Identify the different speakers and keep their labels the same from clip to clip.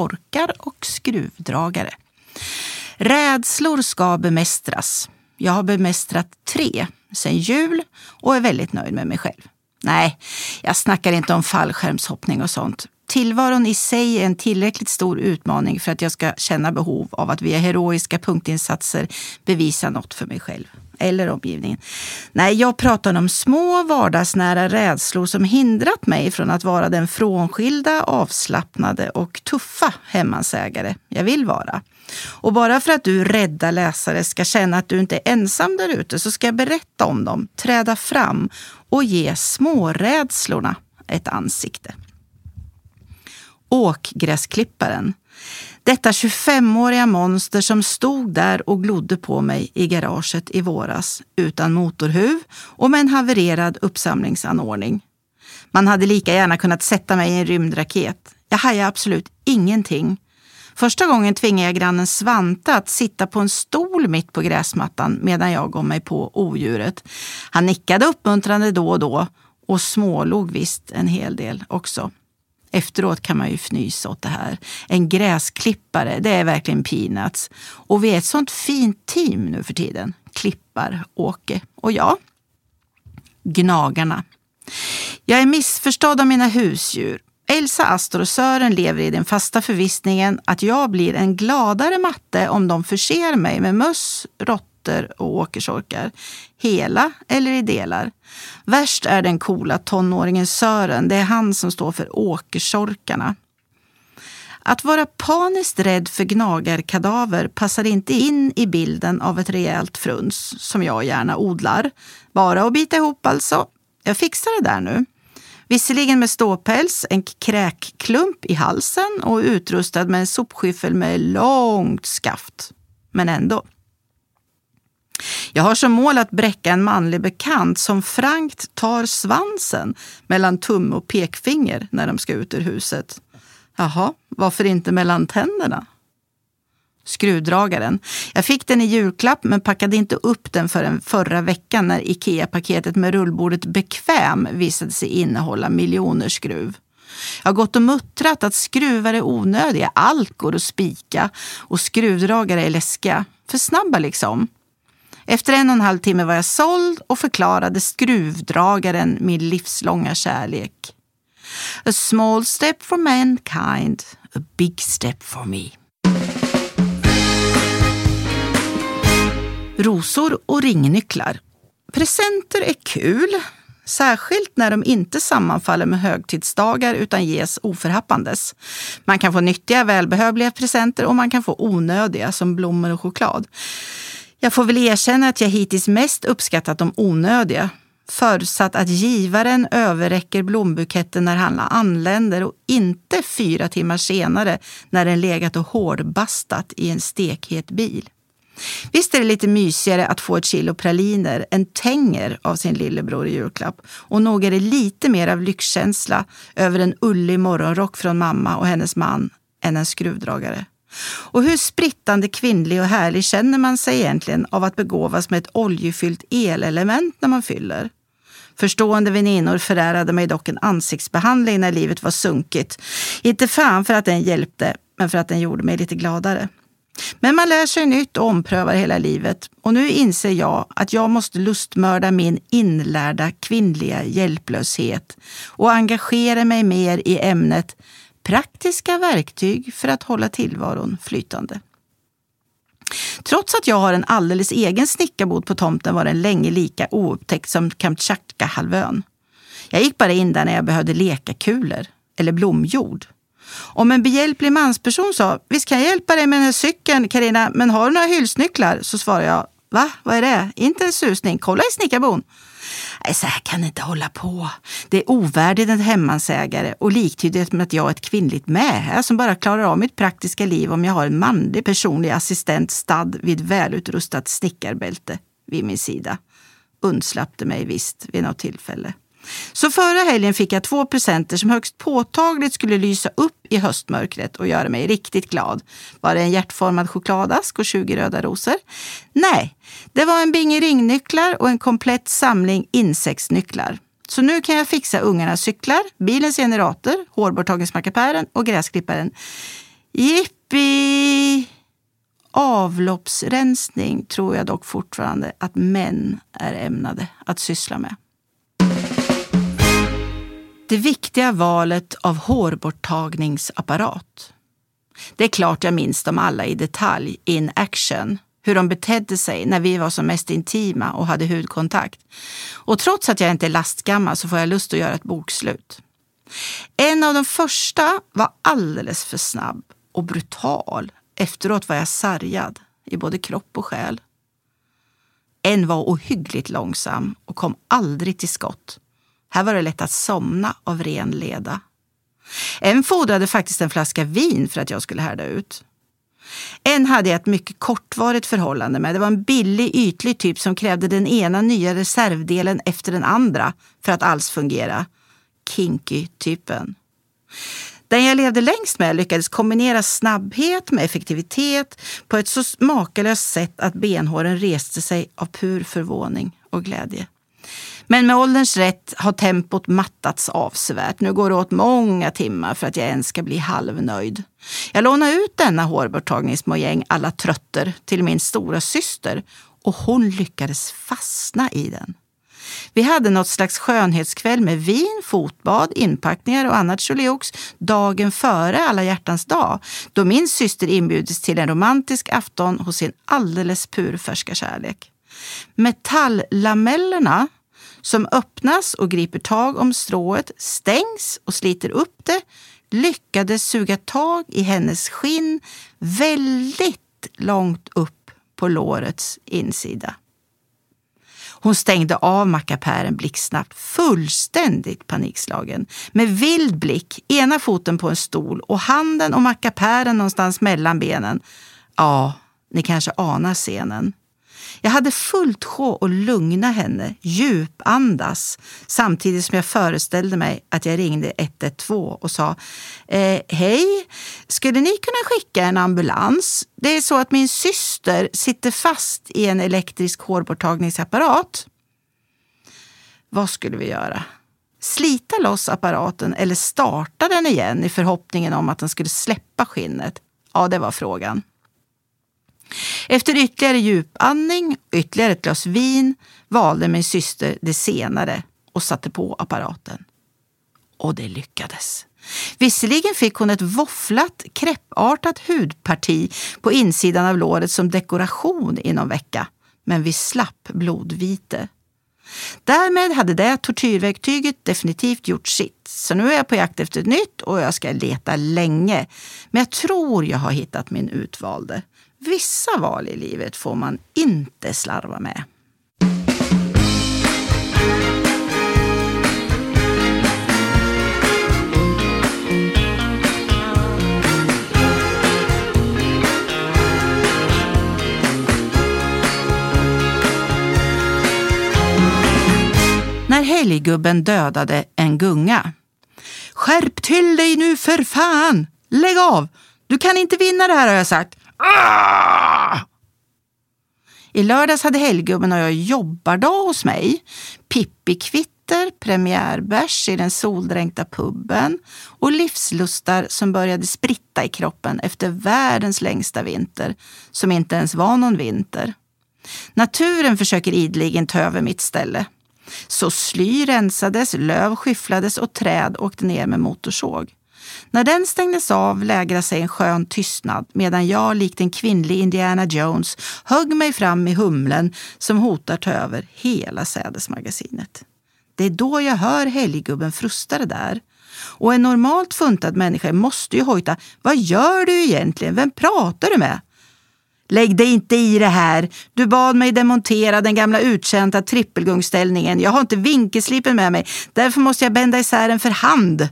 Speaker 1: Torkar och skruvdragare. Rädslor ska bemästras. Jag har bemästrat tre sen jul och är väldigt nöjd med mig själv. Nej, jag snackar inte om fallskärmshoppning och sånt. Tillvaron i sig är en tillräckligt stor utmaning för att jag ska känna behov av att via heroiska punktinsatser bevisa något för mig själv eller omgivningen. Nej, jag pratar om små vardagsnära rädslor som hindrat mig från att vara den frånskilda, avslappnade och tuffa hemmansägare jag vill vara. Och bara för att du rädda läsare ska känna att du inte är ensam där ute så ska jag berätta om dem, träda fram och ge smårädslorna ett ansikte. Åkgräsklipparen. Detta 25-åriga monster som stod där och glodde på mig i garaget i våras utan motorhuv och med en havererad uppsamlingsanordning. Man hade lika gärna kunnat sätta mig i en rymdraket. Jag hajade absolut ingenting. Första gången tvingade jag grannen Svante att sitta på en stol mitt på gräsmattan medan jag gav mig på odjuret. Han nickade uppmuntrande då och då och smålog visst en hel del också. Efteråt kan man ju fnysa åt det här. En gräsklippare, det är verkligen peanuts. Och vi är ett sånt fint team nu för tiden. Klippar, Åke och jag. Gnagarna. Jag är missförstådd av mina husdjur. Elsa, Astor och Sören lever i den fasta förvissningen att jag blir en gladare matte om de förser mig med möss, råttor och åkersorkar. Hela eller i delar. Värst är den coola tonåringen Sören. Det är han som står för åkersorkarna. Att vara paniskt rädd för gnagarkadaver passar inte in i bilden av ett rejält fruns som jag gärna odlar. Bara att bita ihop alltså. Jag fixar det där nu. Visserligen med ståpäls, en kräkklump i halsen och utrustad med en sopskyffel med långt skaft. Men ändå. Jag har som mål att bräcka en manlig bekant som frankt tar svansen mellan tumme och pekfinger när de ska ut ur huset. Jaha, varför inte mellan tänderna? Skruvdragaren. Jag fick den i julklapp men packade inte upp den förrän förra veckan när IKEA-paketet med rullbordet Bekväm visade sig innehålla miljoner skruv. Jag har gått och muttrat att skruvar är onödiga, allt går att spika och skruvdragare är läskiga. För snabba liksom. Efter en och en halv timme var jag såld och förklarade skruvdragaren min livslånga kärlek. A small step for mankind, a big step for me. Rosor och ringnycklar. Presenter är kul, särskilt när de inte sammanfaller med högtidsdagar utan ges oförhappandes. Man kan få nyttiga, välbehövliga presenter och man kan få onödiga som blommor och choklad. Jag får väl erkänna att jag hittills mest uppskattat de onödiga. Förutsatt att givaren överräcker blombuketten när han anländer och inte fyra timmar senare när den legat och hårdbastat i en stekhet bil. Visst är det lite mysigare att få ett kilo praliner än tänger av sin lillebror i julklapp. Och nog är det lite mer av lyxkänsla över en ullig morgonrock från mamma och hennes man än en skruvdragare. Och hur sprittande kvinnlig och härlig känner man sig egentligen av att begåvas med ett oljefyllt elelement när man fyller? Förstående väninnor förärade mig dock en ansiktsbehandling när livet var sunkigt. Inte fan för att den hjälpte, men för att den gjorde mig lite gladare. Men man lär sig nytt och omprövar hela livet. Och nu inser jag att jag måste lustmörda min inlärda kvinnliga hjälplöshet och engagera mig mer i ämnet praktiska verktyg för att hålla tillvaron flytande. Trots att jag har en alldeles egen snickarbod på tomten var den länge lika oupptäckt som Kamtjatka-halvön. Jag gick bara in där när jag behövde lekakulor eller blomjord. Om en behjälplig mansperson sa, visst kan jag hjälpa dig med den här cykeln Karina, men har du några hylsnycklar? Så svarade jag, va, vad är det? Inte en susning, kolla i snickarbon. Nej, så här kan ni inte hålla på. Det är ovärdigt en hemmansägare och liktydigt med att jag är ett kvinnligt mähä som bara klarar av mitt praktiska liv om jag har en manlig personlig assistent stadd vid välutrustat snickarbälte vid min sida. Undslapp det mig visst vid något tillfälle. Så förra helgen fick jag två presenter som högst påtagligt skulle lysa upp i höstmörkret och göra mig riktigt glad. Var det en hjärtformad chokladask och 20 röda rosor? Nej, det var en binge ringnycklar och en komplett samling insektsnycklar. Så nu kan jag fixa ungarnas cyklar, bilens generator, hårborttagningsmackapären och gräsklipparen. Jippi! Avloppsrensning tror jag dock fortfarande att män är ämnade att syssla med. Det viktiga valet av hårborttagningsapparat. Det är klart jag minns dem alla i detalj, in action. Hur de betedde sig när vi var som mest intima och hade hudkontakt. Och trots att jag inte är lastgammal så får jag lust att göra ett bokslut. En av de första var alldeles för snabb och brutal. Efteråt var jag sargad i både kropp och själ. En var ohyggligt långsam och kom aldrig till skott. Här var det lätt att somna av ren leda. En fordrade faktiskt en flaska vin för att jag skulle härda ut. En hade jag ett mycket kortvarigt förhållande med. Det var en billig, ytlig typ som krävde den ena nya reservdelen efter den andra för att alls fungera. Kinky-typen. Den jag levde längst med lyckades kombinera snabbhet med effektivitet på ett så makalöst sätt att benhåren reste sig av pur förvåning och glädje. Men med ålderns rätt har tempot mattats avsevärt. Nu går det åt många timmar för att jag ens ska bli halvnöjd. Jag lånade ut denna hårborttagningsmojäng alla trötter till min stora syster och hon lyckades fastna i den. Vi hade något slags skönhetskväll med vin, fotbad, inpackningar och annat tjoliox dagen före alla hjärtans dag, då min syster inbjudits till en romantisk afton hos sin alldeles purfärska kärlek. Metalllamellerna som öppnas och griper tag om strået, stängs och sliter upp det, lyckades suga tag i hennes skinn väldigt långt upp på lårets insida. Hon stängde av mackapären blixtsnabbt, fullständigt panikslagen. Med vild blick, ena foten på en stol och handen och mackapären någonstans mellan benen. Ja, ni kanske anar scenen. Jag hade fullt sjå att lugna henne, djupandas, samtidigt som jag föreställde mig att jag ringde 112 och sa eh, Hej, skulle ni kunna skicka en ambulans? Det är så att min syster sitter fast i en elektrisk hårborttagningsapparat. Vad skulle vi göra? Slita loss apparaten eller starta den igen i förhoppningen om att den skulle släppa skinnet? Ja, det var frågan. Efter ytterligare djupandning och ytterligare ett glas vin valde min syster det senare och satte på apparaten. Och det lyckades. Visserligen fick hon ett våfflat, kreppartat hudparti på insidan av låret som dekoration i någon vecka, men vi slapp blodvite. Därmed hade det tortyrverktyget definitivt gjort sitt. Så nu är jag på jakt efter ett nytt och jag ska leta länge. Men jag tror jag har hittat min utvalde. Vissa val i livet får man inte slarva med. När helggubben dödade en gunga. Skärp till dig nu för fan! Lägg av! Du kan inte vinna det här har jag sagt. Ah! I lördags hade helggubben och jag jobbardag hos mig. Pippi-kvitter, premiärbärs i den soldränkta puben och livslustar som började spritta i kroppen efter världens längsta vinter, som inte ens var någon vinter. Naturen försöker ideligen ta över mitt ställe. Så sly rensades, löv skyfflades och träd åkte ner med motorsåg. När den stängdes av lägrade sig en skön tystnad medan jag likt en kvinnlig Indiana Jones högg mig fram i humlen som hotar ta över hela sädesmagasinet. Det är då jag hör helggubben frusta det där. Och en normalt funtad människa måste ju hojta Vad gör du egentligen? Vem pratar du med? Lägg dig inte i det här. Du bad mig demontera den gamla uttjänta trippelgungställningen. Jag har inte vinkelslipen med mig. Därför måste jag bända isär den för hand.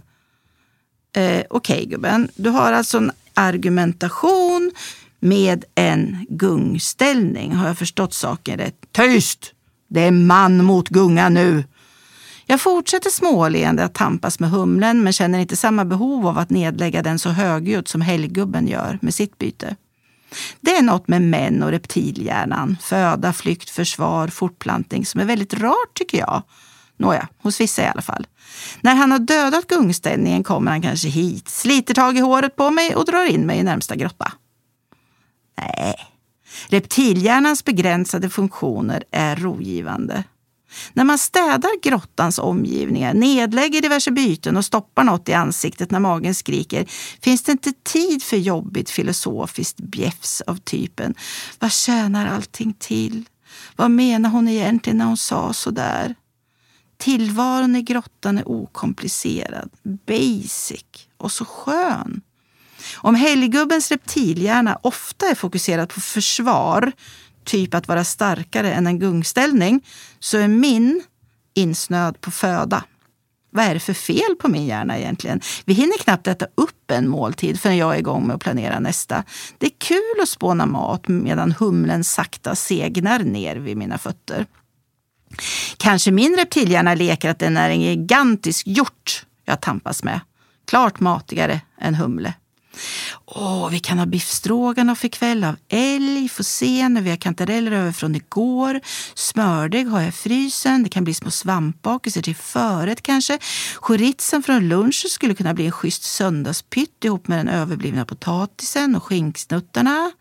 Speaker 1: Eh, Okej okay, gubben, du har alltså en argumentation med en gungställning. Har jag förstått saken rätt? Tyst! Det är man mot gunga nu. Jag fortsätter småleende att tampas med humlen men känner inte samma behov av att nedlägga den så högljutt som helggubben gör med sitt byte. Det är något med män och reptilhjärnan, föda, flykt, försvar, fortplantning som är väldigt rart tycker jag. Nåja, hos vissa i alla fall. När han har dödat gungställningen kommer han kanske hit, sliter tag i håret på mig och drar in mig i närmsta grotta. Nej, reptilhjärnans begränsade funktioner är rogivande. När man städar grottans omgivningar, nedlägger diverse byten och stoppar något i ansiktet när magen skriker finns det inte tid för jobbigt filosofiskt bjäfs av typen Vad tjänar allting till? Vad menar hon egentligen när hon sa så där? Tillvaron i grottan är okomplicerad, basic och så skön. Om helgubbens reptilhjärna ofta är fokuserad på försvar typ att vara starkare än en gungställning, så är min insnöad på föda. Vad är det för fel på min hjärna egentligen? Vi hinner knappt äta upp en måltid förrän jag är igång med att planera nästa. Det är kul att spåna mat medan humlen sakta segnar ner vid mina fötter. Kanske min reptilhjärna leker att den är en gigantisk hjort jag tampas med. Klart matigare än humle. Åh, vi kan ha biffstroganoff ikväll av älg, få se när vi har kantareller över från igår. Smördeg har jag i frysen. Det kan bli små svampbakelser till förrätt kanske. Chorizon från lunchen skulle kunna bli en schysst söndagspytt ihop med den överblivna potatisen och skinksnuttarna.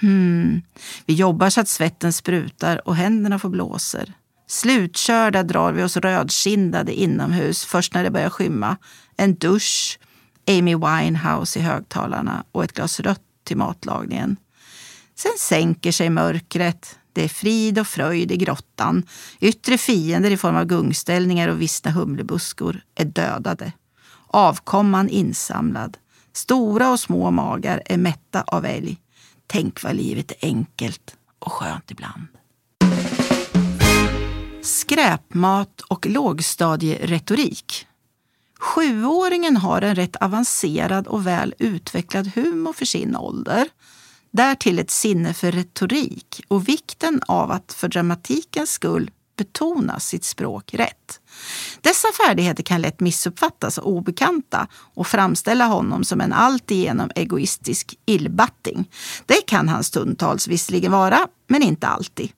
Speaker 1: Hmm. Vi jobbar så att svetten sprutar och händerna får blåser. Slutkörda drar vi oss rödkindade inomhus först när det börjar skymma. En dusch, Amy Winehouse i högtalarna och ett glas rött till matlagningen. Sen sänker sig mörkret. Det är frid och fröjd i grottan. Yttre fiender i form av gungställningar och vissna humlebuskor är dödade. Avkomman insamlad. Stora och små magar är mätta av älg. Tänk vad livet är enkelt och skönt ibland. Skräpmat och lågstadieretorik Sjuåringen har en rätt avancerad och väl utvecklad humor för sin ålder. Därtill ett sinne för retorik och vikten av att för dramatikens skull betona sitt språk rätt. Dessa färdigheter kan lätt missuppfattas av obekanta och framställa honom som en alltigenom egoistisk illbatting. Det kan han stundtals visserligen vara, men inte alltid.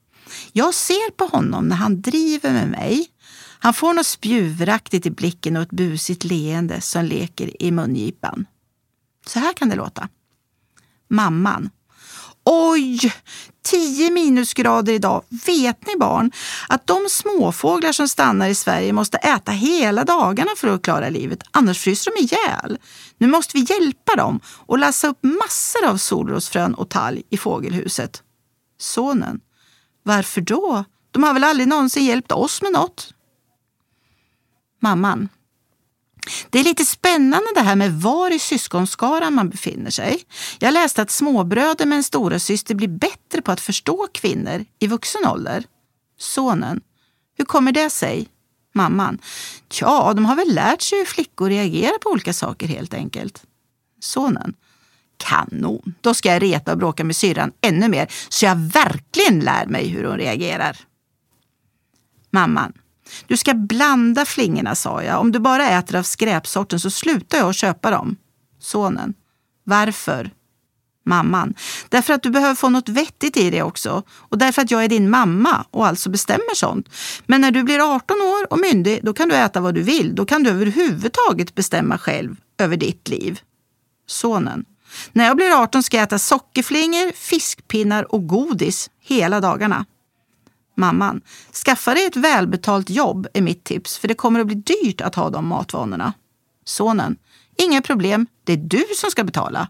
Speaker 1: Jag ser på honom när han driver med mig han får något spjuveraktigt i blicken och ett busigt leende som leker i mungipan. Så här kan det låta. Mamman. Oj! 10 minusgrader idag. Vet ni barn att de småfåglar som stannar i Sverige måste äta hela dagarna för att klara livet, annars fryser de ihjäl. Nu måste vi hjälpa dem och lassa upp massor av solrosfrön och talg i fågelhuset. Sonen. Varför då? De har väl aldrig någonsin hjälpt oss med något? mamman. Det är lite spännande det här med var i syskonskaran man befinner sig. Jag läste att småbröder med en stora syster blir bättre på att förstå kvinnor i vuxen ålder. Sonen. Hur kommer det sig? Mamman. Tja, de har väl lärt sig hur flickor reagerar på olika saker helt enkelt. Sonen. Kanon! Då ska jag reta och bråka med syrran ännu mer så jag verkligen lär mig hur hon reagerar. Mamman. Du ska blanda flingorna, sa jag. Om du bara äter av skräpsorten så slutar jag att köpa dem. Sonen. Varför? Mamman. Därför att du behöver få något vettigt i det också. Och därför att jag är din mamma och alltså bestämmer sånt. Men när du blir 18 år och myndig, då kan du äta vad du vill. Då kan du överhuvudtaget bestämma själv över ditt liv. Sonen. När jag blir 18 ska jag äta sockerflingor, fiskpinnar och godis hela dagarna. Mamman, skaffa dig ett välbetalt jobb är mitt tips för det kommer att bli dyrt att ha de matvanorna. Sonen, inga problem, det är du som ska betala.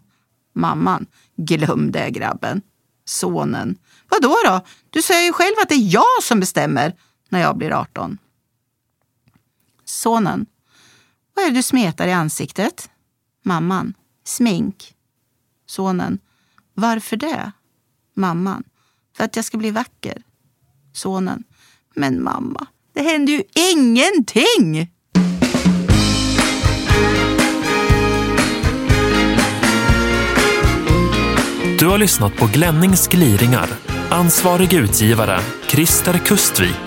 Speaker 1: Mamman, glöm det grabben. Sonen, vadå då? Du säger ju själv att det är jag som bestämmer när jag blir 18. Sonen, vad är det du smetar i ansiktet? Mamman, smink. Sonen, varför det? Mamman. För att jag ska bli vacker. Sonen. Men mamma, det händer ju ingenting!
Speaker 2: Du har lyssnat på Glennings gliringar. Ansvarig utgivare Christer Kustvik.